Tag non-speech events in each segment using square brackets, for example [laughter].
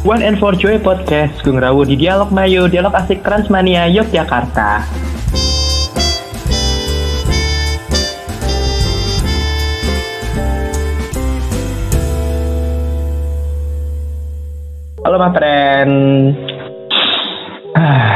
One and for Joy Podcast, Gung Rawu di Dialog Mayu, Dialog Asik Transmania, Yogyakarta. Halo Ma Pren. Ah,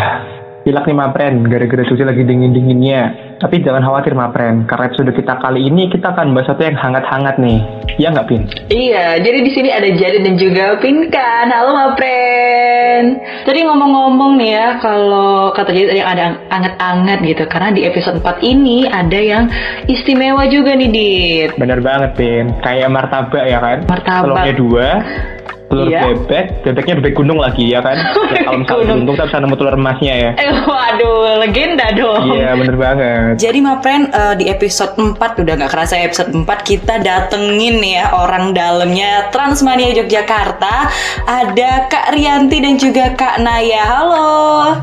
Pilak nih Ma Pren, gara-gara cuci lagi dingin-dinginnya. Tapi jangan khawatir Ma Pren, karena episode kita kali ini kita akan bahas sesuatu yang hangat-hangat nih. Ya nggak Pin? Iya, jadi di sini ada Jadi dan juga Pinkan. Halo Mapren. Jadi ngomong-ngomong nih ya, kalau kata Jadi tadi ada anget-anget gitu, karena di episode 4 ini ada yang istimewa juga nih, Dit. Bener banget Pin, kayak martabak ya kan? Martabak. Telurnya dua, telur Iya. bebek, bebeknya bebek gunung lagi ya kan? Ya, kalau misalnya Gunung. untung kita bisa nemu telur emasnya ya. Eh, waduh, legenda dong. Iya bener banget. Jadi Mapren eh, di episode 4 udah nggak kerasa ya, episode 4 kita datengin nih ya orang dalamnya Transmania Yogyakarta ada Kak Rianti dan juga Kak Naya. Halo,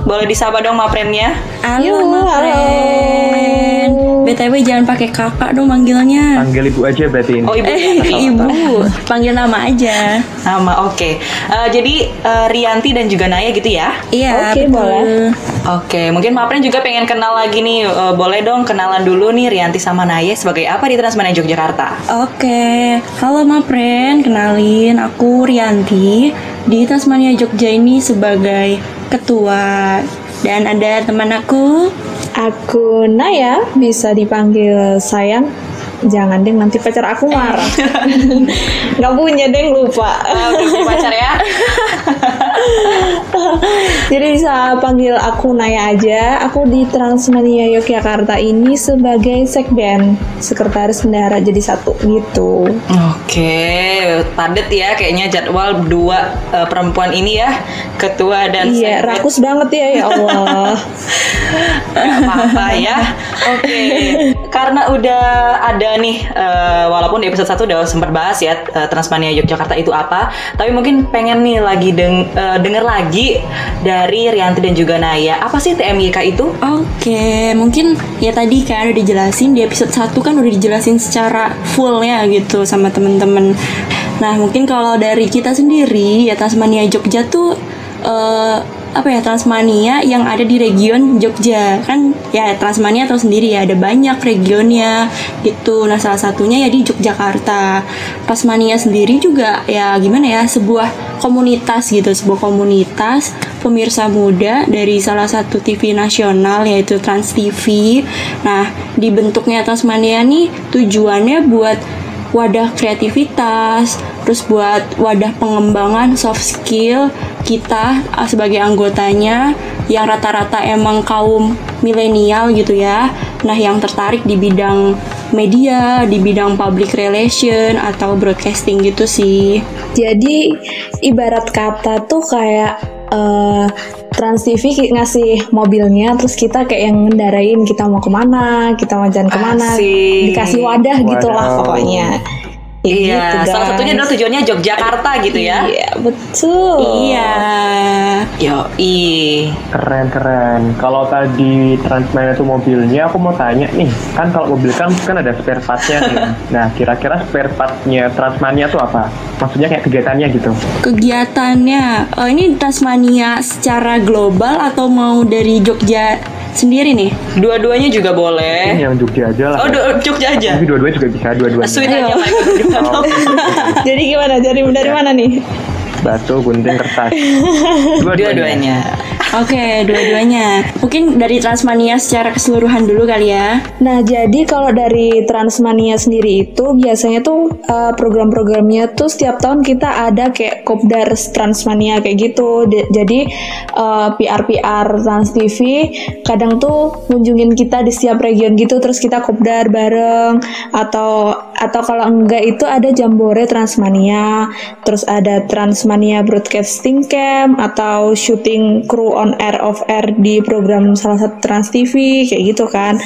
boleh disapa dong Maprennya? Halo, Mapren. BTW jangan pakai kakak dong manggilnya. Panggil ibu aja berarti ini. Oh ibu. Eh, ibu, panggil nama aja. Nama oke. Eh, jadi eh, Rianti dan juga Naya gitu ya. Iya, Oke, betul. boleh. Oke, mungkin Mapren juga pengen kenal lagi nih. Eh, boleh dong kenalan dulu nih Rianti sama Naya sebagai apa di Transmania Yogyakarta? Oke, halo Mapren, kenalin aku Rianti di Tasmania Jogja ini sebagai ketua dan ada teman aku Aku Naya, bisa dipanggil sayang. Jangan deh, nanti pacar aku marah. [laughs] Nggak punya deh, lupa. Punya pacar ya? [laughs] Jadi bisa panggil aku Naya aja. Aku di Transmania Yogyakarta ini sebagai sekben, sekretaris bendahara jadi satu gitu. Oke, padet ya kayaknya jadwal dua eh, perempuan ini ya, ketua dan Iya, sekret. rakus banget ya ya Allah. [laughs] Apa-apa ya. Oke, karena udah ada nih, eh, walaupun di episode 1 udah sempat bahas ya eh, Transmania Yogyakarta itu apa, tapi mungkin pengen nih lagi deng eh, denger lagi dari Rianti dan juga Naya. Apa sih TMYK itu? Oke, mungkin ya tadi kan udah dijelasin di episode 1 kan udah dijelasin secara full ya gitu sama temen-temen. Nah, mungkin kalau dari kita sendiri ya Tasmania Jogja tuh eh, apa ya Transmania yang ada di region Jogja. Kan ya Transmania tahu sendiri ya ada banyak regionnya gitu. Nah salah satunya ya di Yogyakarta. Tasmania sendiri juga ya gimana ya sebuah komunitas gitu sebuah komunitas pemirsa muda dari salah satu TV nasional yaitu Trans TV nah dibentuknya Tasmania nih tujuannya buat wadah kreativitas, terus buat wadah pengembangan soft skill kita ah, sebagai anggotanya yang rata-rata emang kaum milenial gitu ya. Nah, yang tertarik di bidang media, di bidang public relation atau broadcasting gitu sih. Jadi ibarat kata tuh kayak eh, Trans TV ngasih mobilnya, terus kita kayak yang ngendarain kita mau ke mana, kita mau jalan ke mana, Asik. dikasih wadah gitu Wadah. pokoknya. Iya, gitu, salah satunya adalah tujuannya Yogyakarta gitu ya. Iya betul. Iya. Yo, Keren keren. Kalau tadi Transmania itu mobilnya, aku mau tanya nih, kan kalau mobil kan kan ada spare partnya nih. [laughs] Nah kira-kira spare partnya Transmania itu apa? Maksudnya kayak kegiatannya gitu? Kegiatannya, oh ini Tasmania secara global atau mau dari Jogja sendiri nih? dua-duanya juga boleh. Ini yang Jogja aja lah. Oh, du- Jogja aja. Tapi dua-duanya juga bisa, dua-duanya. Sweet aja. Oh, [laughs] [laughs] Jadi gimana? Dari dari mana nih? Batu, gunting, kertas. [laughs] Dua-duanya. Oke, dua-duanya. Mungkin dari Transmania secara keseluruhan dulu kali ya. Nah, jadi kalau dari Transmania sendiri itu biasanya tuh uh, program-programnya tuh setiap tahun kita ada kayak Kopdar Transmania kayak gitu. D- jadi uh, PR-PR Trans TV kadang tuh kunjungin kita di setiap region gitu terus kita Kopdar bareng atau atau kalau enggak itu ada Jambore Transmania, terus ada Transmania Broadcasting Camp atau syuting kru on air off air di program salah satu Trans TV kayak gitu kan.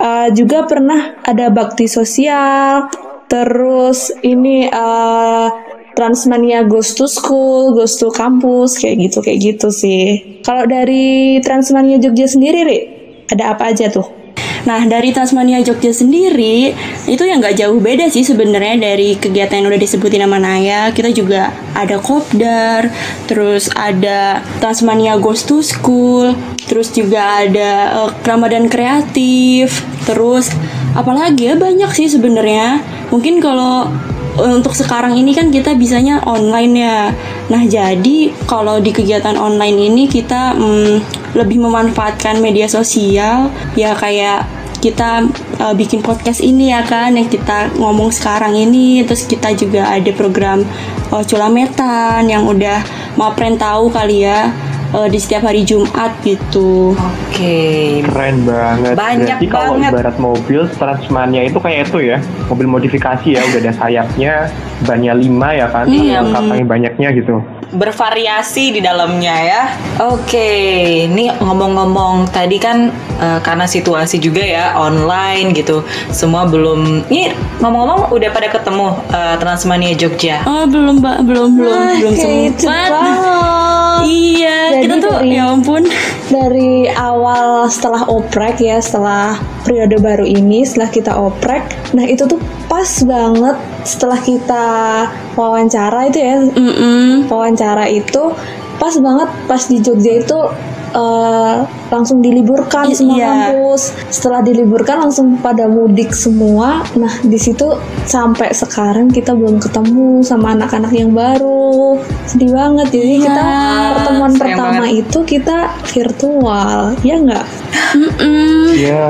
Uh, juga pernah ada bakti sosial, terus ini uh, Transmania Goes to School, Goes to Campus, kayak gitu kayak gitu sih. Kalau dari Transmania Jogja sendiri, Ri, ada apa aja tuh? Nah dari Tasmania Jogja sendiri itu yang nggak jauh beda sih sebenarnya dari kegiatan yang udah disebutin nama Naya. Kita juga ada kopdar, terus ada Tasmania Goes to School, terus juga ada eh, Ramadan kreatif, terus apalagi ya banyak sih sebenarnya. Mungkin kalau untuk sekarang ini kan kita bisanya online ya. Nah, jadi kalau di kegiatan online ini kita mm, lebih memanfaatkan media sosial ya kayak kita uh, bikin podcast ini ya kan yang kita ngomong sekarang ini terus kita juga ada program uh, culametan yang udah Mapren tahu kali ya uh, di setiap hari Jumat gitu. Oke. Keren banget. Banyak Berarti kalau banget. ibarat mobil Transmania itu kayak itu ya, mobil modifikasi ya, udah ada sayapnya, bannya lima ya kan, Iya. yang katanya banyaknya gitu. Bervariasi di dalamnya ya. Oke, ini ngomong-ngomong tadi kan eh, karena situasi juga ya online gitu, semua belum. Ini ngomong-ngomong udah pada ketemu eh, Transmania Jogja. Oh belum mbak belum belum Wah, belum sempat. Iya Jadi kita tuh dari- ya ampun. dari awal setelah oprek ya setelah periode baru ini setelah kita oprek nah itu tuh pas banget setelah kita wawancara itu ya Mm-mm. wawancara itu pas banget pas di Jogja itu eh, langsung diliburkan I- semua iya. kampus setelah diliburkan langsung pada mudik semua nah di situ sampai sekarang kita belum ketemu sama anak-anak yang baru sedih banget jadi Iya, kita pertemuan sayang pertama banget. itu kita virtual ya nggak Mm-mm. Iya.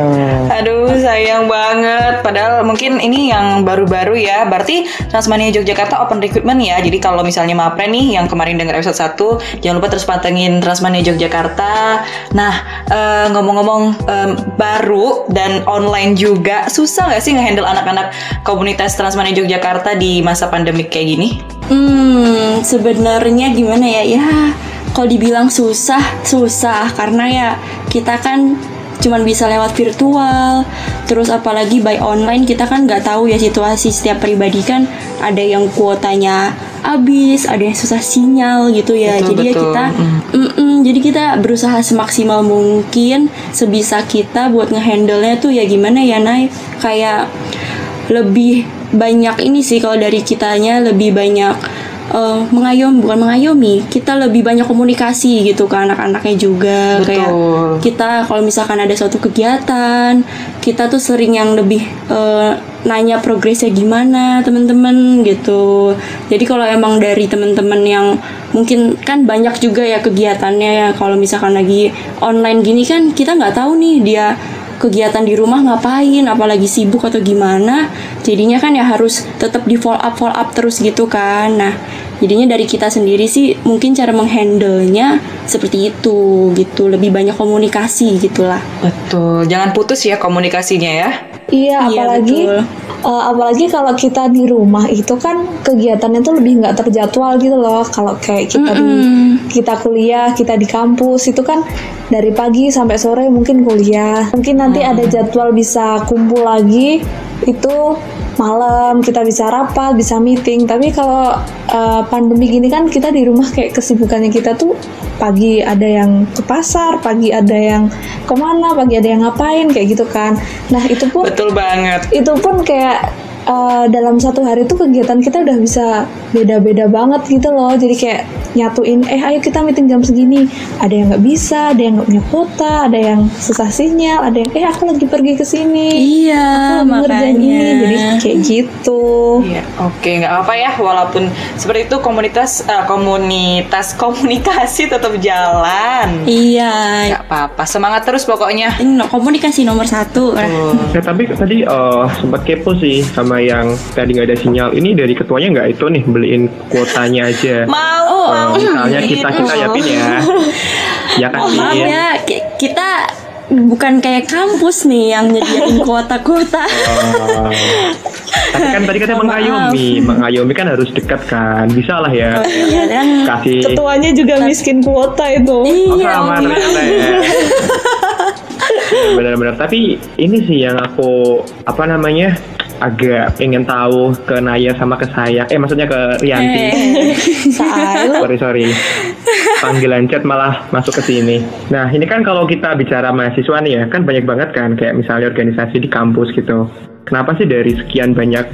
Aduh, sayang banget. Padahal mungkin ini yang baru-baru ya. Berarti Transmania Yogyakarta open recruitment ya. Jadi kalau misalnya Mapre nih yang kemarin dengar episode 1, jangan lupa terus pantengin Transmania Yogyakarta. Nah, eh, ngomong-ngomong em, baru dan online juga, susah nggak sih ngehandle anak-anak komunitas Transmania Yogyakarta di masa pandemik kayak gini? Hmm, sebenarnya gimana ya? Ya, kalau dibilang susah, susah karena ya kita kan cuman bisa lewat virtual. Terus apalagi by online kita kan nggak tahu ya situasi setiap pribadi kan ada yang kuotanya habis, ada yang susah sinyal gitu ya. Betul, jadi ya betul. kita Mm. Mm-mm, jadi kita berusaha semaksimal mungkin sebisa kita buat ngehandle-nya tuh ya gimana ya Nay? Kayak lebih banyak ini sih kalau dari kitanya lebih banyak eh, mengayom bukan mengayomi kita lebih banyak komunikasi gitu ke anak-anaknya juga. Kayak Betul. kita kalau misalkan ada suatu kegiatan kita tuh sering yang lebih eh, nanya progresnya gimana teman-teman gitu. Jadi kalau emang dari teman-teman yang mungkin kan banyak juga ya kegiatannya. Ya kalau misalkan lagi online gini kan kita nggak tahu nih dia kegiatan di rumah ngapain apalagi sibuk atau gimana jadinya kan ya harus tetap di follow up follow up terus gitu kan nah jadinya dari kita sendiri sih mungkin cara menghandle-nya seperti itu gitu lebih banyak komunikasi gitulah Betul. Jangan putus ya komunikasinya ya. Iya, Iya, apalagi betul. eh, apalagi kalau kita di rumah itu kan kegiatannya tuh lebih nggak terjadwal gitu loh. Kalau kayak kita di Mm-mm. kita kuliah, kita di kampus itu kan dari pagi sampai sore mungkin kuliah. Mungkin nanti ada jadwal bisa kumpul lagi itu malam kita bisa rapat, bisa meeting. Tapi kalau eh, pandemi gini kan kita di rumah kayak kesibukannya kita tuh pagi ada yang ke pasar, pagi ada yang ke mana, pagi ada yang ngapain kayak gitu kan. Nah itu pun Betul banget. itu pun kayak eh, dalam satu hari tuh kegiatan kita udah bisa beda-beda banget gitu loh. Jadi kayak nyatuin eh ayo kita meeting jam segini. Ada yang nggak bisa ada yang nggak punya kuota ada yang susah sinyal ada yang eh aku lagi pergi ke sini. Iya aku lagi ini jadi kayak gitu. Iya, oke nggak apa ya walaupun seperti itu komunitas eh, komunitas [laughs] komunikasi tetap jalan. iya. Nggak apa-apa, semangat terus pokoknya. komunikasi nomor satu. Tuh. Ya, tapi tadi eh, sempat kepo sih sama yang tadi nggak ada sinyal. Ini dari ketuanya nggak itu nih beliin kuotanya aja. Mau, mau. misalnya kita kita yapin ya. Ya kan Oh, maaf ya ki- kita bukan kayak kampus nih yang nyediain [laughs] kuota-kuota Oh. Tapi kan tadi katanya mengayomi, mengayomi kan harus dekat kan. Bisa lah ya. Iya kan Kasih ketuanya juga miskin kuota itu Oh iya sama ternyata ya. [laughs] Benar-benar. Tapi ini sih yang aku apa namanya agak ingin tahu ke Naya sama ke saya. Eh maksudnya ke Rianti. Eh, Sail. sorry sorry panggilan chat malah masuk ke sini nah ini kan kalau kita bicara mahasiswa nih ya kan banyak banget kan kayak misalnya organisasi di kampus gitu kenapa sih dari sekian banyak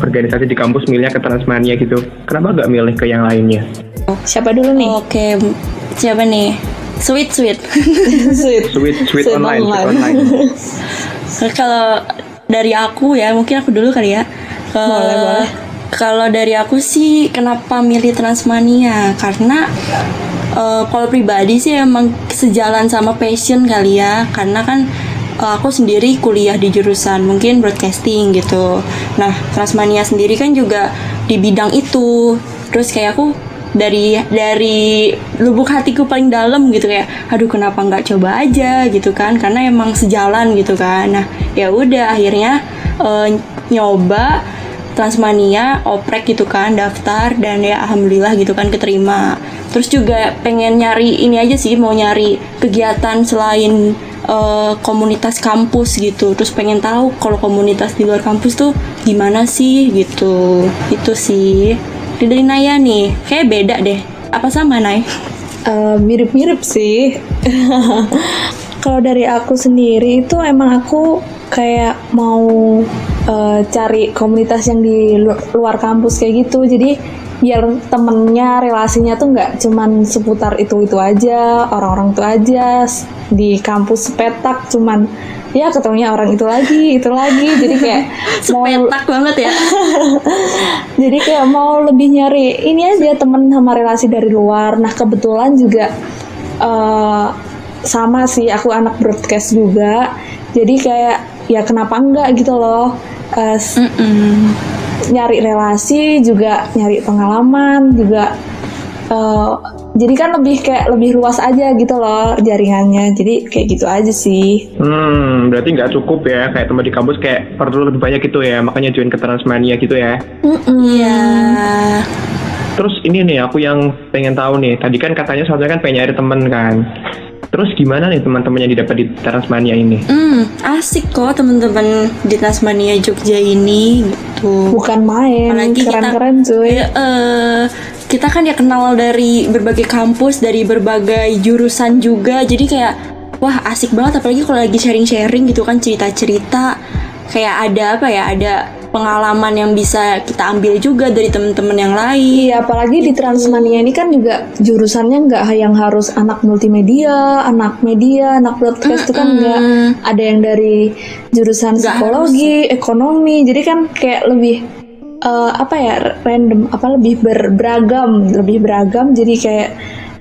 organisasi di kampus milihnya ke Transmania gitu kenapa nggak milih ke yang lainnya Siapa dulu nih? Oke, siapa nih? Sweet sweet. [laughs] Sweet. sweet sweet Sweet online sweet online. online [laughs] [laughs] Kalau dari aku ya, mungkin aku dulu kali ya. Ke- Boleh, boleh. Kalau dari aku sih, kenapa milih Transmania? Karena eh, kalau pribadi sih emang sejalan sama passion kali ya. Karena kan eh, aku sendiri kuliah di jurusan mungkin broadcasting gitu. Nah, Transmania sendiri kan juga di bidang itu. Terus kayak aku dari dari lubuk hatiku paling dalam gitu kayak aduh kenapa nggak coba aja? gitu kan karena emang sejalan gitu kan. Nah ya udah akhirnya eh, nyoba Transmania oprek gitu kan daftar dan ya alhamdulillah gitu kan keterima. Terus juga pengen nyari ini aja sih mau nyari kegiatan selain eh, komunitas kampus gitu. Terus pengen tahu kalau komunitas di luar kampus tuh gimana sih gitu. Itu sih dari Naya nih kayak beda deh apa sama Nay? Eh, mirip-mirip sih. [laughs] Kalau dari aku sendiri itu emang aku kayak mau eh, cari komunitas yang di lu- luar kampus kayak gitu. Jadi biar temennya relasinya tuh nggak cuman seputar itu itu aja orang-orang itu aja di kampus petak cuman ya ketemunya orang itu lagi itu lagi jadi kayak [laughs] mau Sepetak banget ya [laughs] jadi kayak mau lebih nyari ini aja temen sama relasi dari luar. Nah kebetulan juga eh, sama sih aku anak broadcast juga. Jadi kayak ya kenapa enggak gitu loh. Eh, s- Mm-mm. Nyari relasi juga nyari pengalaman juga. eh, jadi kan lebih kayak lebih luas aja gitu loh jaringannya. Jadi kayak gitu aja sih. hmm berarti nggak cukup ya kayak teman di kampus kayak perlu lebih banyak gitu ya makanya join ke Transmania gitu ya Iya. Terus ini nih aku yang pengen tahu nih. Tadi kan katanya soalnya kan pengen nyari temen kan. Terus gimana nih teman-teman yang didapat di Transmania ini? Hmm, asik kok teman-teman di Tasmania Jogja ini gitu. Bukan main, Apalagi kita- keren-keren cuy. Ya, eh, kita kan ya kenal dari berbagai kampus, dari berbagai jurusan juga. Jadi kayak wah asik banget apalagi kalau lagi sharing-sharing gitu kan cerita-cerita kayak ada apa ya, ada pengalaman yang bisa kita ambil juga dari teman-teman yang lain. Iya, apalagi di Transmania ini kan juga jurusannya nggak yang harus anak multimedia, anak media, anak broadcast itu kan nggak ada yang dari jurusan Nggak psikologi, ekonomi, jadi kan kayak lebih eh, apa ya random, apa lebih ber- beragam, lebih beragam, jadi kayak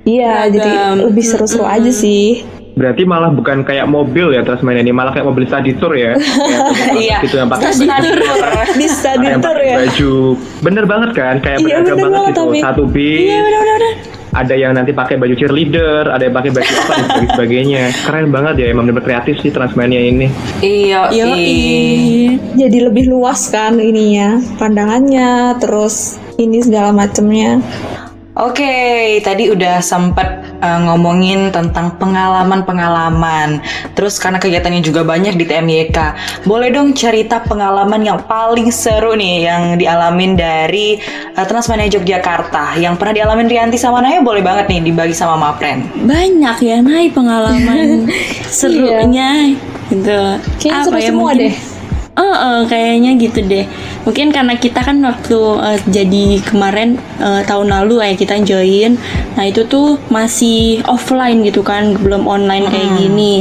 iya, jadi lebih seru-seru aja sih. Berarti malah bukan kayak mobil ya Transmania ini, malah kayak mobil study tour ya. [laughs] Kayak Iya. gitu yang pakai Study baju- tour. Di study tour ya. baju bener banget kan kayak Iya, beragam bener banget banget, gitu tapi- satu bis Iya benar-benar. ada yang nanti pakai baju cheerleader ada yang pakai baju apa dan sebagainya sebagainya keren banget ya emang bener kreatif sih Transmania ini Iya. Ih. Jadi lebih luas kan ininya, pandangannya, terus ini segala macemnya. Oke, tadi udah sempet uh, ngomongin tentang pengalaman-pengalaman. Terus karena kegiatannya juga banyak di TMYK, boleh dong cerita pengalaman yang paling seru nih yang dialamin dari uh, Transmania Yogyakarta. Yang pernah dialamin Rianti sama Naya boleh banget nih dibagi sama Mapren. Banyak ya Nay pengalaman [laughs] serunya gitu. Kayaknya Apa seru ya, semua mungkin- deh. Oh, oh, kayaknya gitu deh. Mungkin karena kita kan waktu eh, jadi kemarin eh, tahun lalu ya kita join. Nah, itu tuh masih offline gitu kan, belum online kayak gini.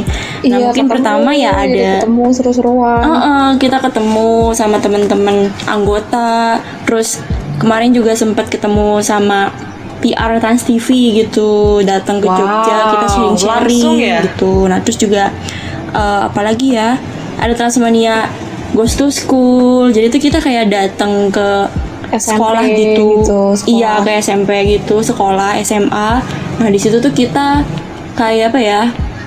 Nah, Iya, mungkin ketemu, pertama ya ada ketemu seru-seruan. Oh, oh, kita ketemu sama teman-teman anggota. Terus kemarin juga sempat ketemu sama PR Trans TV gitu, datang ke Wow, Jogja, kita sharing-sharing langsung ya? gitu. Nah, terus juga eh, apalagi ya? Ada Transmania Goes to School. Jadi tuh kita kayak datang ke SMP sekolah gitu. gitu, sekolah. Iya, kayak SMP gitu, sekolah, SMA. Nah, di situ tuh kita kayak apa ya?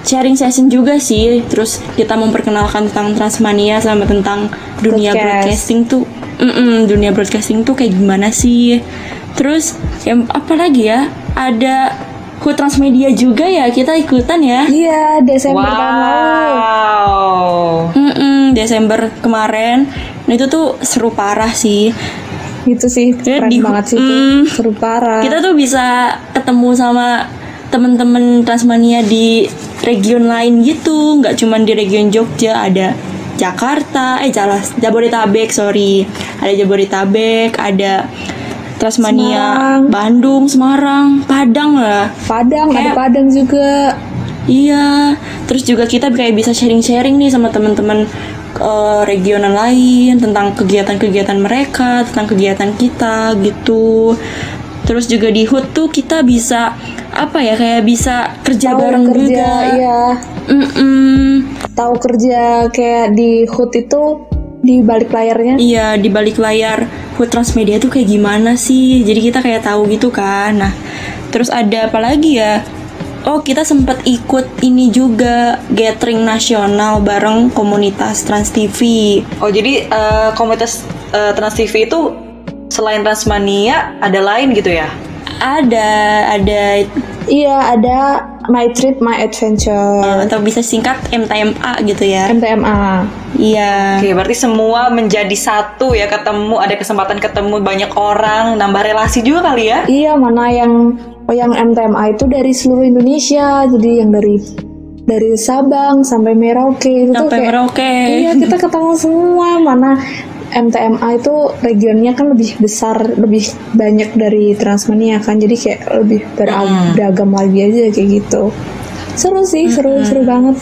sharing session juga sih. Terus kita memperkenalkan tentang Transmania sama tentang dunia Broadcast. broadcasting tuh Mm-mm, dunia broadcasting tuh kayak gimana sih? Terus yang apa lagi ya? Ada Hut Transmedia juga ya kita ikutan ya. Iya, Desember tahun lalu. Wow. Desember kemarin Nah itu tuh seru parah sih. Gitu sih, keren di- banget sih mm. itu. Seru parah. Kita tuh bisa ketemu sama temen-temen Transmania di region lain gitu, nggak cuman di region Jogja ada Jakarta, eh salah Jabodetabek sorry, ada Jabodetabek, ada Transmania Semarang. Bandung, Semarang, Padang lah. Padang, ada Kayak- Padang juga. Iya, terus juga kita kayak bisa sharing-sharing nih sama teman-teman eh, regional lain tentang kegiatan-kegiatan mereka, tentang kegiatan kita gitu. Terus juga di HUT tuh kita bisa apa ya kayak bisa kerja Tahu bareng kerja, juga. iya. Mm-mm. Tahu kerja kayak di HUT itu di balik layarnya. Iya di balik layar HUT Transmedia tuh kayak gimana sih? Jadi kita kayak tahu gitu kan. Nah, terus ada apa lagi ya? Oh kita sempat ikut ini juga gathering nasional bareng komunitas Trans TV. Oh jadi eh, komunitas eh, Trans TV itu selain Transmania ada lain gitu ya? Ada ada Iya, ada My Trip My Adventure. atau bisa singkat MTMA gitu ya. MTMA. Iya. Oke, berarti semua menjadi satu ya, ketemu, ada kesempatan ketemu banyak orang, nambah relasi juga kali ya? Iya, mana yang yang MTMA itu dari seluruh Indonesia. Jadi yang dari dari Sabang sampai Merauke itu tuh Sampai kayak Merauke. Iya, kita ketemu semua. Mana MTMA itu regionnya kan lebih besar, lebih banyak dari Transmania kan. Jadi kayak lebih beragam lagi aja kayak gitu. Seru sih, seru seru banget.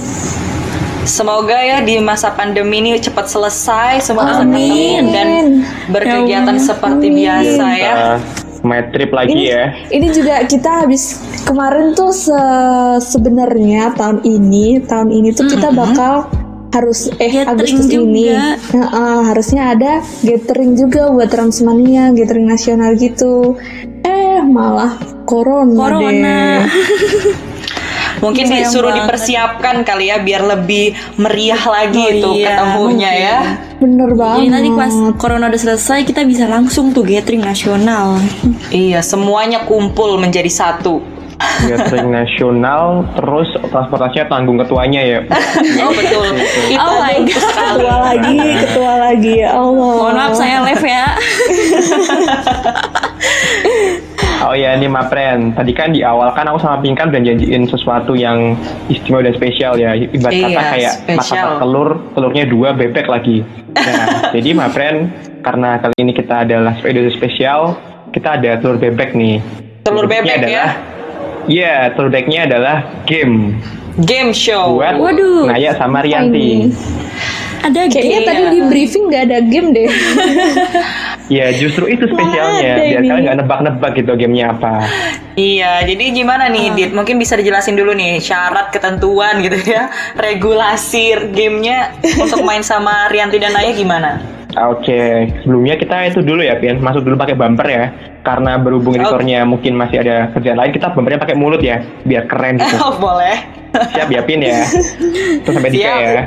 Semoga ya di masa pandemi ini cepat selesai, semua Amin. ketemu dan berkegiatan Ya Allah. seperti biasa ya. Uh, my trip lagi Ini, ya. ini juga kita habis kemarin tuh se- sebenarnya tahun ini, tahun ini tuh kita bakal harus eh Gathering Agustus ini juga. Heeh, harusnya ada gathering juga buat Transmania, gathering nasional gitu. Eh malah corona, Corona. deh. [laughs] Mungkin Sayang disuruh banget. dipersiapkan kali ya biar lebih meriah lagi Oh itu iya, ketemunya mungkin. ya. Bener banget. Jadi nanti pas corona udah selesai kita bisa langsung tuh gathering nasional. Iya, semuanya kumpul menjadi satu. Gathering [laughs] nasional, terus transportasinya tanggung ketuanya ya. [laughs] Oh betul. Itu Oh my God. ketua lagi, ketua lagi ya Allah. Mohon maaf saya live ya. [laughs] Oh ya ini Mapren, tadi kan di awal kan aku sama Pinkan udah janjiin sesuatu yang istimewa dan spesial ya. Ibarat Iya, kata kayak spesial. masak telur, telurnya dua, bebek lagi. Nah, [laughs] jadi Mapren, karena kali ini kita adalah episode spesial, kita ada telur bebek nih. Telur Bebeknya bebek ya? adalah, Iya, telur bebeknya adalah game Game show. buat Waduh. Naya sama Rianti. Ada Kayaknya game. tadi di briefing nggak ada game deh. [laughs] Ya justru itu spesialnya, biar ini. kalian nggak nebak-nebak gitu gamenya apa. Iya, jadi gimana nih, Dit? Mungkin bisa dijelasin dulu nih syarat, ketentuan gitu ya, regulasi gamenya untuk main sama Rianti dan Naya gimana? Oke, sebelumnya kita itu dulu ya, Pian. Masuk dulu pakai bumper ya. Karena berhubung editornya mungkin masih ada kerjaan lain, kita bumpernya pakai mulut ya, biar keren gitu. [laughs] Oh, boleh. Siap ya, Pin ya. [laughs] Terus sampai Siap. ya.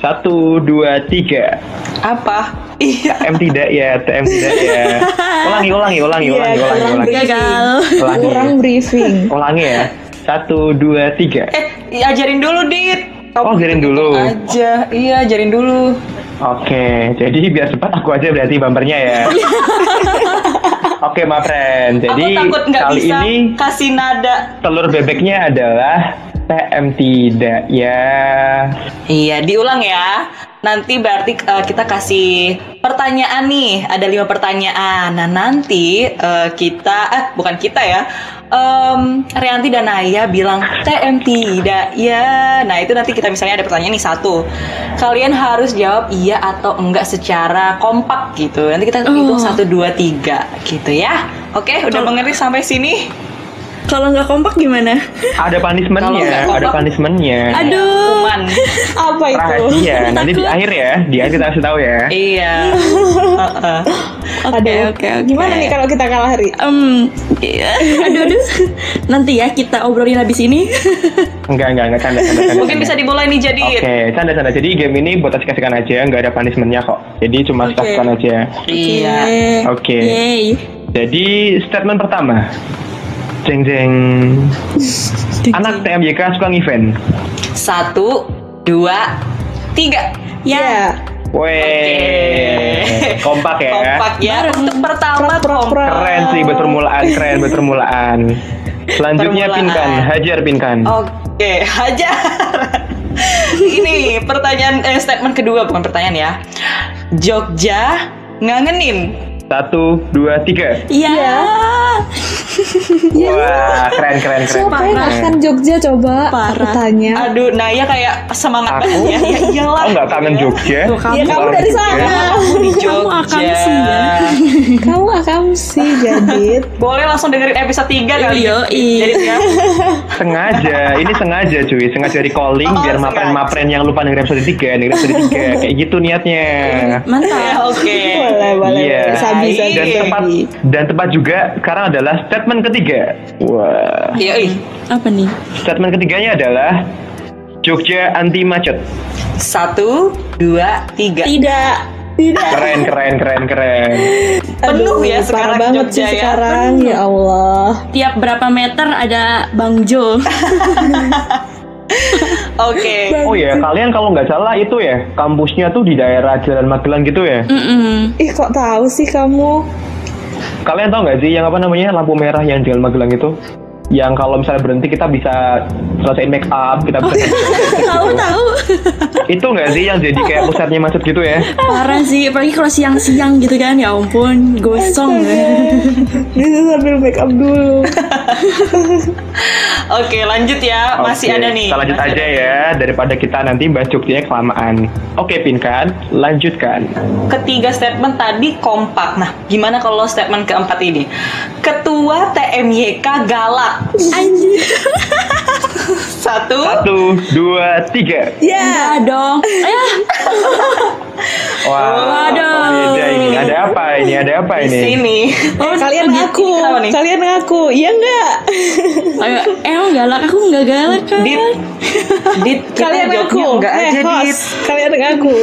Satu, dua, tiga. Apa? Iya. TM tidak ya, TM tidak ya. [laughs] Ulangi, ulangi, ulangi, Iya, ulangi, ulangi, ulangi. Gagal. Ulangi. Kurang briefing. Ulangi ya. Satu, dua, tiga. Eh, ajarin dulu, Dit. Oh, ajarin dulu. Aja, iya ajarin dulu. Oke, jadi biar cepat aku aja berarti bumpernya ya. [laughs] Oke, my friend. Jadi Aku takut kali bisa ini kasih nada. telur bebeknya adalah TM tidak ya. Iya, diulang ya. Nanti berarti eh, kita kasih pertanyaan nih. Ada lima pertanyaan. Nah nanti eh, kita, eh bukan kita ya. Em Rianti dan Naya bilang TM tidak ya. Nah itu nanti kita misalnya ada pertanyaan nih satu. Kalian harus jawab iya atau enggak secara kompak gitu. Nanti kita hitung Oh. satu dua tiga gitu ya. Oke, udah mengerti sampai sini? Kalau nggak kompak gimana? Ada punishmentnya, ada punishmentnya. Aduh. Kuman. Apa itu? Rahasia. Nanti di akhir ya, di akhir kita kasih tahu ya. iya. Heeh. Oke oke oke. Gimana nih kalau kita kalah hari? Em, iya. aduh, aduh. Nanti ya kita obrolin habis ini. Enggak, enggak, enggak canda, canda, canda. Mungkin bisa dimulai nih jadi. Oke, canda, canda. Jadi game ini buat kasihkan aja, nggak ada punishmentnya kok. Jadi cuma Oke. kasihkan aja. Iya. Oke. Yeay. Jadi statement pertama. Jeng jeng. Anak TMYK suka event. Satu, dua, tiga. Ya. Weh, kompak ya. Kompak ya. Untuk pertama kompak. Keren sih buat permulaan, keren buat permulaan. Selanjutnya Permulaan. Pinkan, hajar Pinkan. Oke, hajar. Ini pertanyaan eh, statement kedua bukan pertanyaan ya. Jogja ngangenin. Satu, dua, tiga. Iya. Wah, keren, keren, keren. Siapa yang akan Jogja coba? Parah. Tanya. Aduh, Naya kayak semangat Aku? banget ya. Ya iyalah. Oh nggak kangen Jogja? Tuh, kamu. Ya kamu dari Jogja. sana. Di Kamu akan sih ya. Kamu akan sih Jadit. Boleh langsung dengerin episode 3 kali. Iya, iya. Ya. Sengaja, ini sengaja cuy, sengaja di calling Oh, biar mapren-mapren yang lupa dengerin episode 3, dengerin episode 3, [laughs] kayak gitu niatnya. Ya, Mantap. [laughs] Oke. boleh, boleh. Iya. boleh. Sabi, sabi. Dan tepat dan tepat juga sekarang adalah statement ketiga. Wah, Iya, ih. Apa nih? statement ketiganya adalah Jogja anti macet. Satu, dua, tiga. Tidak. Tidak. Keren, keren, keren, keren. Penuh ya sekarang banget Jogja sih ya. sekarang. Ya Allah. Tiap berapa meter ada Bang Jo. [laughs] Oke. Oh ya, kalian kalau nggak salah itu ya, kampusnya tuh di daerah Jalan Magelang gitu ya. Mm-mm. Ih kok tahu sih kamu? Kalian tahu nggak sih yang apa namanya lampu merah yang Jalan Magelang itu? Yang kalau misalnya berhenti kita bisa selesai make up, kita bisa Tahu tahu. itu nggak sih yang jadi kayak pusatnya macet gitu ya? Parah sih, apalagi kalau siang-siang gitu kan. Ya ampun, gosong. Bisa sambil make up dulu. [laughs] Oke, lanjut ya. Masih Oke, ada nih. Kita lanjut Masih aja ada. ya daripada kita nanti bahas Jogja kelamaan. Oke, Pinkan, lanjutkan. Ketiga statement tadi kompak. Nah, gimana kalau statement keempat ini? Ketua TMYK galak. Anjir. Satu. Satu, dua, tiga. Ya dong. [laughs] Eh, Wah, Waduh. beda ini. Ada apa ini? Ada apa Di ini? sini. oh, kalian oh, ngaku, kalian ngaku, iya enggak? Ayo, emang galak aku nggak galak kan? Dit. Dit, kita Kalian ngaku, enggak eh, aja, host, Dit. kalian ngaku.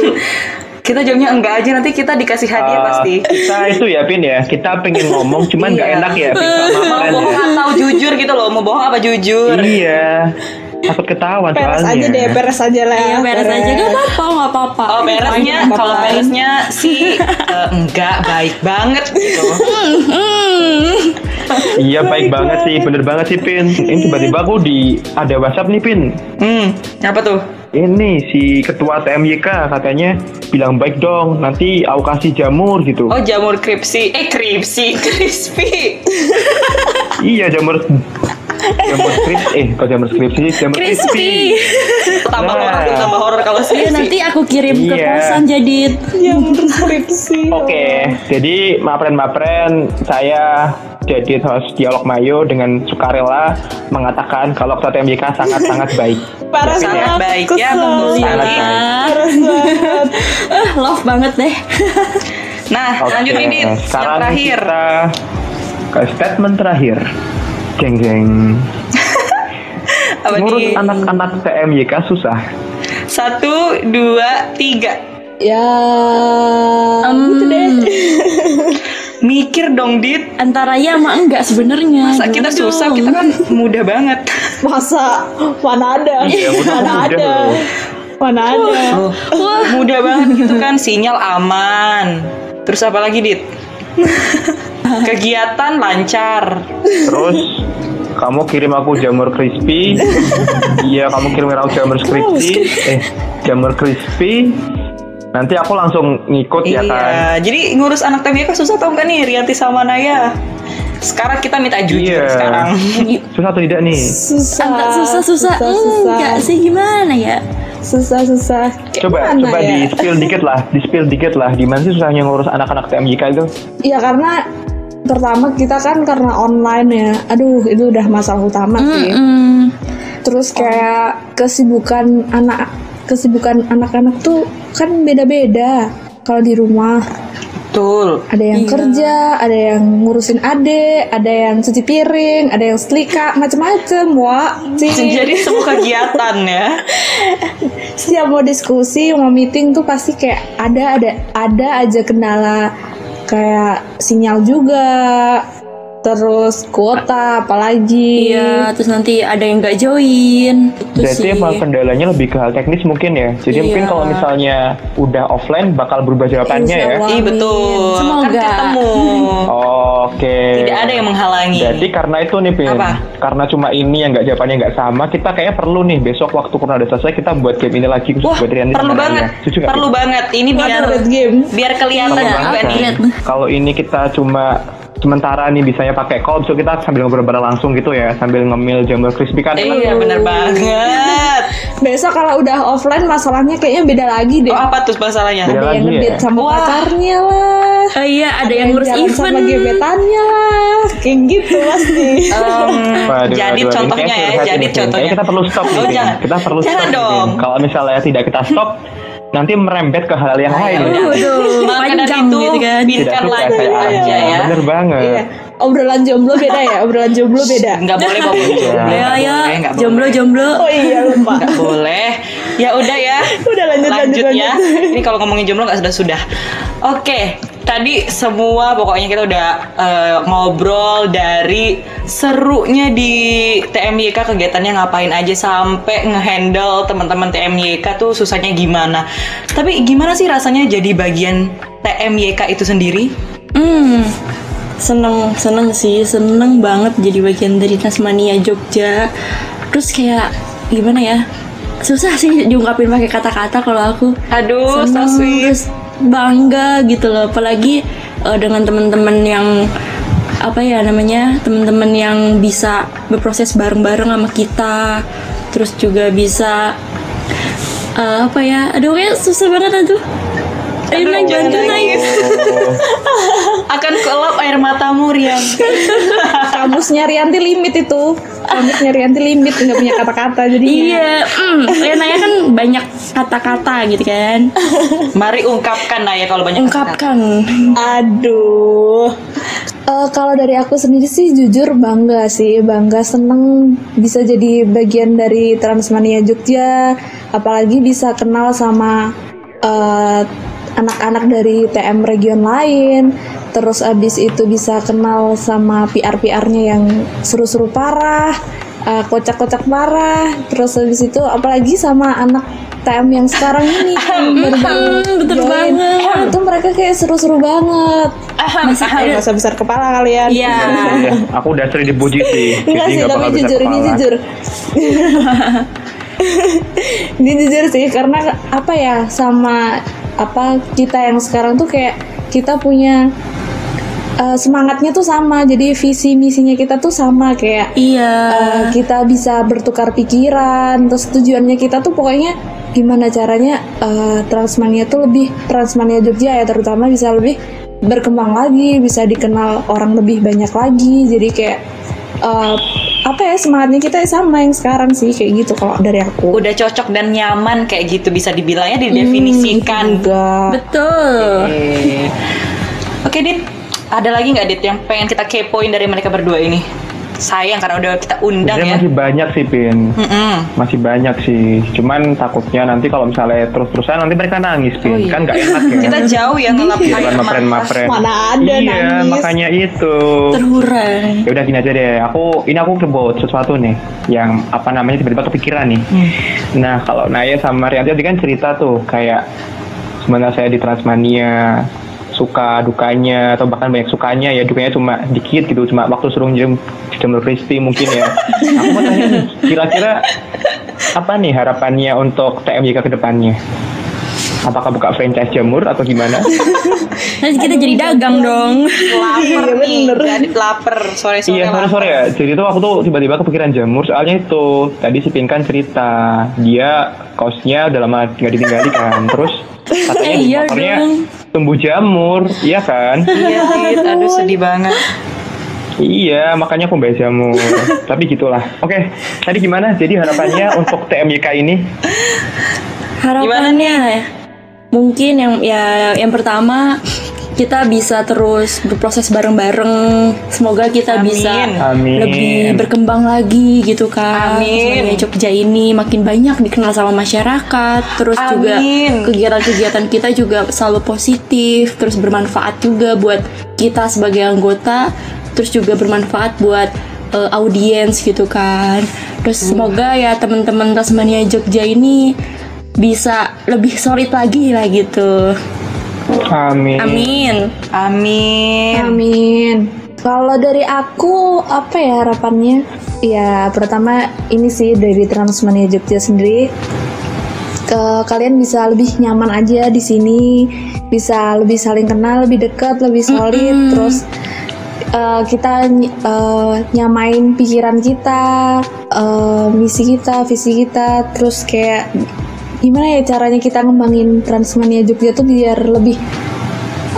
Kita jawabnya enggak aja nanti kita dikasih hadiah Eh, pasti. Kita [laughs] itu ya, Pin ya. Kita pengen ngomong, cuman nggak Iya. enak ya, Pin [laughs] Mau kalian bohong atau jujur gitu loh, mau bohong apa jujur? Iya. Takut ketahuan Peres soalnya. aja deh, peres aja lah. Iya, beres aja gak apa-apa, nggak apa-apa. Oh beresnya, Apa-apa. kalau beresnya sih [laughs] eh, enggak baik banget gitu. Iya baik banget sih, bener banget sih Pin. Ini tiba-tiba aku di ada WhatsApp nih Pin. Hmm, apa tuh? Ini si ketua TMYK katanya bilang baik dong, nanti aku kasih jamur gitu. Oh jamur kripsi, eh kripsi, [laughs] crispy. Iya jamur jamur skripsi, eh kok jamur skripsi sih jamur Crispy. [laughs] tambah Nah. horor, tambah horor kalau Iya, skripsi. nanti aku kirim ke Iya. kosan jadi Yang berskripsi. Oke, jadi mapren-mapren saya jadi host dialog Mayo dengan sukarela mengatakan kalau ketua TMYK sangat-sangat baik. Parah Ya, ya? Sangat banget, baik ya, Sangat baik. Eh, love banget deh. Nah, Oke, lanjut Dit, yang sekarang terakhir. kita ke statement terakhir. Geng geng. [laughs] Apa nih? anak-anak TMYK susah. Satu, dua, tiga. Ya, Em, gitu deh. Mikir dong Dit. Antara ya sama enggak sebenarnya. Masa kita Gimana susah, dong? kita kan mudah banget. [laughs] Masa mana ada? Iya, udah mana mudah ada? loh. Mana ada? Oh, mudah banget gitu kan, sinyal aman. Terus apa lagi Dit? [laughs] Kegiatan lancar. Terus kamu kirim aku jamur crispy. [laughs] Iya, kamu kirim aku jamur crispy. Eh, jamur crispy. Nanti aku langsung ngikut ya kan. Iya, jadi ngurus anak TMYK susah tau gak nih Rianti sama Naya? Sekarang kita minta jujur Iya. sekarang. [laughs] Susah atau tidak nih? Susah. Antara susah susah, susah, susah. enggak sih gimana ya? Susah, susah. Kayak Coba mana coba ya? di spill dikit lah, di spill dikit lah. Gimana sih susahnya ngurus anak-anak TMYK itu? Ya karena pertama kita kan karena online ya. Aduh, itu udah masalah utama sih. Mm-mm. Terus kayak kesibukan anak kesibukan anak-anak tuh kan beda-beda kalau di rumah. Betul. Ada yang Iya. kerja, ada yang ngurusin adik, ada yang cuci piring, ada yang setrika, macem-macem, wah. [laughs] Jadi semua kegiatan ya. setiap mau diskusi, mau meeting tuh pasti kayak ada ada ada aja kendala kayak sinyal juga. Terus kuota apalagi. Iya, terus nanti ada yang nggak join. Itu Berarti sih. emang kendalanya lebih ke hal teknis mungkin ya. Jadi Iya. mungkin kalau misalnya udah offline bakal berubah jawabannya Insya ya. Ih betul. Semoga. Kan ketemu. Oke. Tidak ada yang menghalangi. Jadi karena itu nih Pin, Apa? karena cuma ini yang nggak jawabannya nggak sama, kita kayaknya perlu nih besok waktu corona udah selesai kita buat game ini lagi khusus Wah, buat Riani perlu banget. Setuju Perlu banget. Ini biar game. biar kelihatan juga nih. kan? Kalau ini kita cuma sementara nih bisanya pakai call, besok kita sambil ngobrol-ngobrol langsung gitu ya, sambil ngemil jamur crispy kan. Iya bener banget. [laughs] Besok kalau udah offline masalahnya kayaknya beda lagi deh. Oh apa tuh masalahnya? Beda ada yang lagi ngedate ya? sama Wah. pacarnya lah. Oh iya, ada, yang ngurus jalan sama event. gebetannya lah. Kayak gitu pasti. [laughs] Waduh, jadi waduh, contohnya ya, jadi contohnya. Kita perlu stop nih, Oh, jangan. Kita perlu Jangan stop nih, dong. Kalau misalnya tidak kita stop, [laughs] nanti merembet ke hal yang lain. dari panjang itu gitu kan. Suka lagi saya aja ya. Bener banget. Iya. Obrolan jomblo beda ya, obrolan jomblo beda. Nggak boleh bawa jomblo. Iya. Boleh, nggak boleh. jomblo, jomblo. Oh iya lupa. [laughs] Nggak boleh. Ya udah ya. Udah, lanjut, lanjut, ya. Ini kalau ngomongin jomblo nggak sudah sudah. Oke, tadi semua pokoknya kita udah eh, ngobrol dari serunya di TMYK kegiatannya ngapain aja sampai ngehandle teman-teman TMYK tuh susahnya gimana. Tapi gimana sih rasanya jadi bagian TMYK itu sendiri? Hmm, seneng, seneng sih, seneng banget jadi bagian dari Tasmania Jogja. Terus kayak gimana ya? Susah sih diungkapin pakai kata-kata kalau aku. Aduh, so Seneng, sweet. terus bangga gitu loh. Apalagi eh, dengan teman-teman yang apa ya namanya teman-teman yang bisa berproses bareng-bareng sama kita. Terus juga bisa eh, apa ya? Aduh, kayak susah banget aduh. Ayo naik bantu naik. nangis. Akan kelap air matamu, Rian. [laughs] Kamusnya Rianti limit itu. Kamusnya Rianti limit nggak punya kata-kata jadi. Iya, mm, Renaya kan banyak kata-kata gitu kan. Mari ungkapkan Naya kalau banyak kata-kata. Ungkapkan. Aduh. Eh, kalau dari aku sendiri sih jujur bangga sih, bangga seneng bisa jadi bagian dari Transmania Jogja, apalagi bisa kenal sama eh, anak-anak dari TM region lain, terus abis itu bisa kenal sama PR-PR-nya yang seru-seru parah, eh, kocak-kocak parah, terus abis itu apalagi sama anak TM yang sekarang ini [laughs] yang baru-baru betul join. banget. itu mereka kayak seru-seru banget. Aham, aham. Gak usah besar kepala kalian. Iya. [laughs] Aku udah sering dipuji sih. [laughs] Enggak jadi sih, tapi jujur ini jujur. ini jujur sih karena apa ya sama apa kita yang sekarang tuh kayak kita punya eh, semangatnya tuh sama. Jadi visi misinya kita tuh sama kayak Iya. eh, kita bisa bertukar pikiran terus tujuannya kita tuh pokoknya gimana caranya eh, Transmania tuh lebih Transmania Jogja ya terutama bisa lebih berkembang lagi bisa dikenal orang lebih banyak lagi jadi kayak eh, apa ya semangatnya kita sama yang sekarang sih kayak gitu kalau dari aku Udah cocok dan nyaman kayak gitu bisa dibilangnya didefinisikan. enggak Betul. Oke. Oke, Dit. Ada lagi nggak Dit yang pengen kita kepoin dari mereka berdua ini? Sayang karena udah kita undang Sebenarnya ya. masih banyak sih, Pin. Mm-mm. Masih banyak sih. Cuman takutnya nanti kalau misalnya terus-terusan nanti mereka nangis, Pin. Oh, iya. Kan nggak enak ya. [laughs] Kita jauh ya ngelap Iya, kan mata. mapren-mapren. Mana ada iya, nangis. makanya itu. Terhurai. Ya udah gini aja deh. Aku ini aku kebot sesuatu nih yang apa namanya tiba-tiba kepikiran nih. Nah, kalau Naya sama Rianti tadi kan cerita tuh kayak sebenarnya saya di Transmania suka dukanya atau bahkan banyak sukanya ya dukanya cuma dikit gitu cuma waktu suruh njem jamur crispy mungkin ya. Aku mau tanya kira-kira apa nih harapannya untuk TMYK ke depannya apakah buka franchise jamur atau gimana [laughs] Nanti kita jadi dagang dong. Laper Iya, nih, bener. jadi lapar sore-sore. Iya sore lapar. sore ya. Jadi itu aku tuh tiba-tiba kepikiran jamur. Soalnya itu tadi si Pin kan cerita dia kaosnya udah lama nggak ditinggali kan. Terus katanya Eh, [laughs] di iya motornya dong. tumbuh jamur, iya kan? Iya, Dit. Aduh sedih banget. iya, makanya aku bayar jamur. [laughs] Tapi gitulah. Oke, tadi gimana? Jadi harapannya untuk TMYK ini? Harapannya ya, mungkin yang ya yang pertama kita bisa terus berproses bareng-bareng. Semoga kita Amin. bisa Amin. lebih berkembang lagi gitu kan. Amin. Semoga Jogja ini makin banyak dikenal sama masyarakat. Terus juga Amin. kegiatan-kegiatan kita juga selalu positif, terus bermanfaat juga buat kita sebagai anggota. terus juga bermanfaat buat uh, audiens gitu kan. Terus semoga ya teman-teman Tasmania Jogja ini bisa lebih solid lagi lah gitu. Amin. Amin. Amin. Amin. Kalau dari aku apa ya harapannya? Ya pertama ini sih dari Transmania Jogja sendiri ke kalian bisa lebih nyaman aja di sini, bisa lebih saling kenal, lebih dekat, lebih solid, terus uh, kita uh, nyamain pikiran kita, uh, misi kita, visi kita, terus kayak gimana ya caranya kita ngembangin Transmania Jogja tuh biar lebih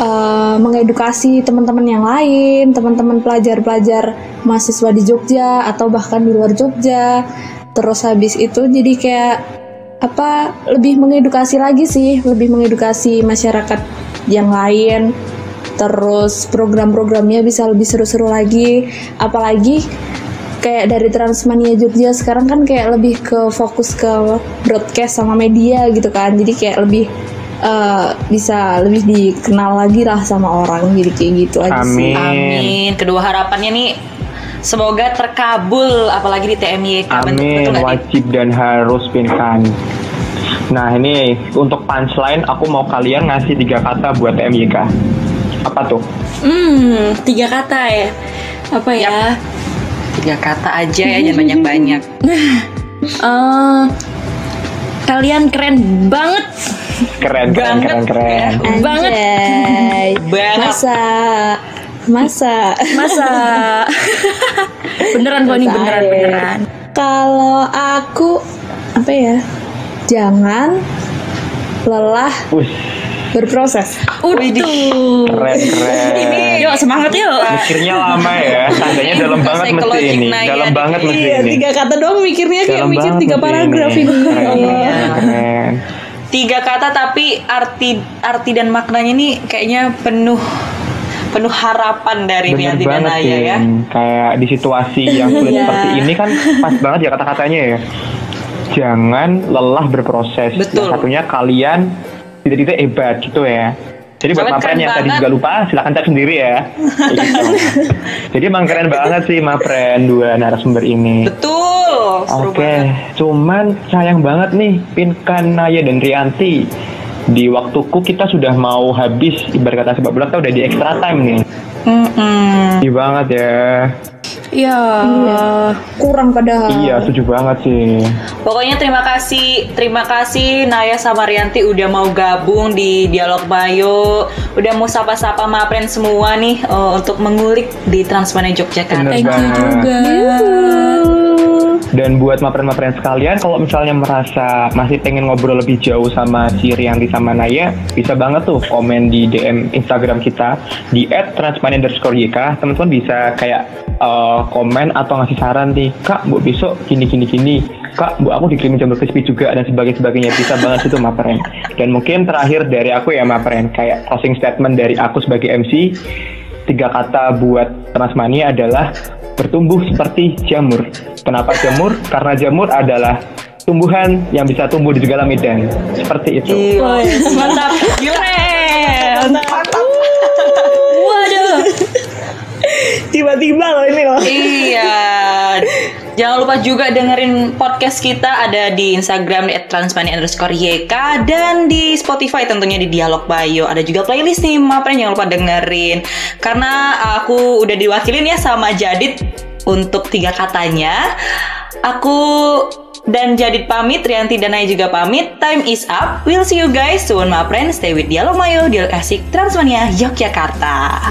uh, mengedukasi teman-teman yang lain, teman-teman pelajar-pelajar mahasiswa di Jogja atau bahkan di luar Jogja. Terus habis itu jadi kayak apa lebih mengedukasi lagi sih, lebih mengedukasi masyarakat yang lain. Terus program-programnya bisa lebih seru-seru lagi, apalagi kayak dari Transmania Jogja sekarang kan kayak lebih ke fokus ke broadcast sama media gitu kan. Jadi kayak lebih uh, bisa lebih dikenal lagi lah sama orang jadi kayak gitu aja sih. Amin. Amin. Kedua harapannya nih semoga terkabul apalagi di TMYK. Amin, Betul wajib dan harus pinkan. Nah ini untuk punchline aku mau kalian ngasih tiga kata buat TMYK. Apa tuh? Hmm, tiga kata ya. Apa ya? Tiga kata aja ya, jangan banyak-banyak. [laughs] Eh, kalian keren banget. Keren, keren, Banget, keren, keren. Banget. Banget. Masa masa Masa [laughs] beneran kok ini beneran air. beneran. kalau aku apa ya? Jangan lelah Wih, berproses. Udah. keren, keren. [laughs] Yuk semangat yuk. Mikirnya lama ya, tandanya dalam banget mesti ini, dalam banget mesti Iya, ini. tiga kata doang mikirnya kayak mikir tiga paragraf ini. Keren, Iya. keren. Tiga kata tapi arti arti dan maknanya nih kayaknya penuh penuh harapan dari Bener Rianti dan banget Naya ya. kayak di situasi yang sulit Iya. seperti ini kan pas banget ya kata-katanya ya. Jangan lelah berproses. Betul. Yang satunya kalian tidak-tidak hebat gitu ya. Jadi buat Mapren yang tadi juga lupa, silahkan cek sendiri ya. [laughs] Gitu. Jadi emang keren banget sih Mapren dua narasumber ini. Betul. Oke, cuman sayang banget nih Pinkan, Naya dan Rianti. Di waktuku kita sudah mau habis ibarat kata sepak bola kita udah di extra time nih. Mm-mm. Sedih banget ya. Ya. Kurang padahal. Iya, setuju banget sih. Pokoknya terima kasih, terima kasih Naya sama Rianti udah mau gabung di Dialog Bayo, udah mau sapa-sapa Mapren semua nih eh, untuk mengulik di Transmania Yogyakarta. Bener Thank you juga. Dan buat mapren-mapren sekalian, kalau misalnya merasa masih pengen ngobrol lebih jauh sama si Rianti sama Naya, bisa banget tuh komen di DM Instagram kita di @transmania_yk. Teman-teman bisa kayak eh, komen atau ngasih saran nih, kak, bu besok gini gini gini. Kak, bu aku dikirimin jamur crispy juga dan sebagainya sebagainya bisa banget itu mapren. Dan mungkin terakhir dari aku ya mapren, kayak closing statement dari aku sebagai MC, tiga kata buat Transmania adalah bertumbuh seperti jamur. Kenapa jamur? Karena jamur adalah tumbuhan yang bisa tumbuh di segala medan. Seperti itu. Gila. Mantap. Waduh. Tiba-tiba loh ini loh. Iya. Jangan lupa juga dengerin podcast kita ada di Instagram di @transmania underscore YK dan di Spotify tentunya di Dialog Bayo. Ada juga playlist nih, Mapren jangan lupa dengerin. Karena aku udah diwakilin ya sama Jadit untuk tiga katanya. Aku dan Jadit pamit, Rianti dan Naya juga pamit. Time is up. We'll see you guys soon, Mapren. Stay with Dialog Mayo, Dialog Asik, Transmania, Yogyakarta.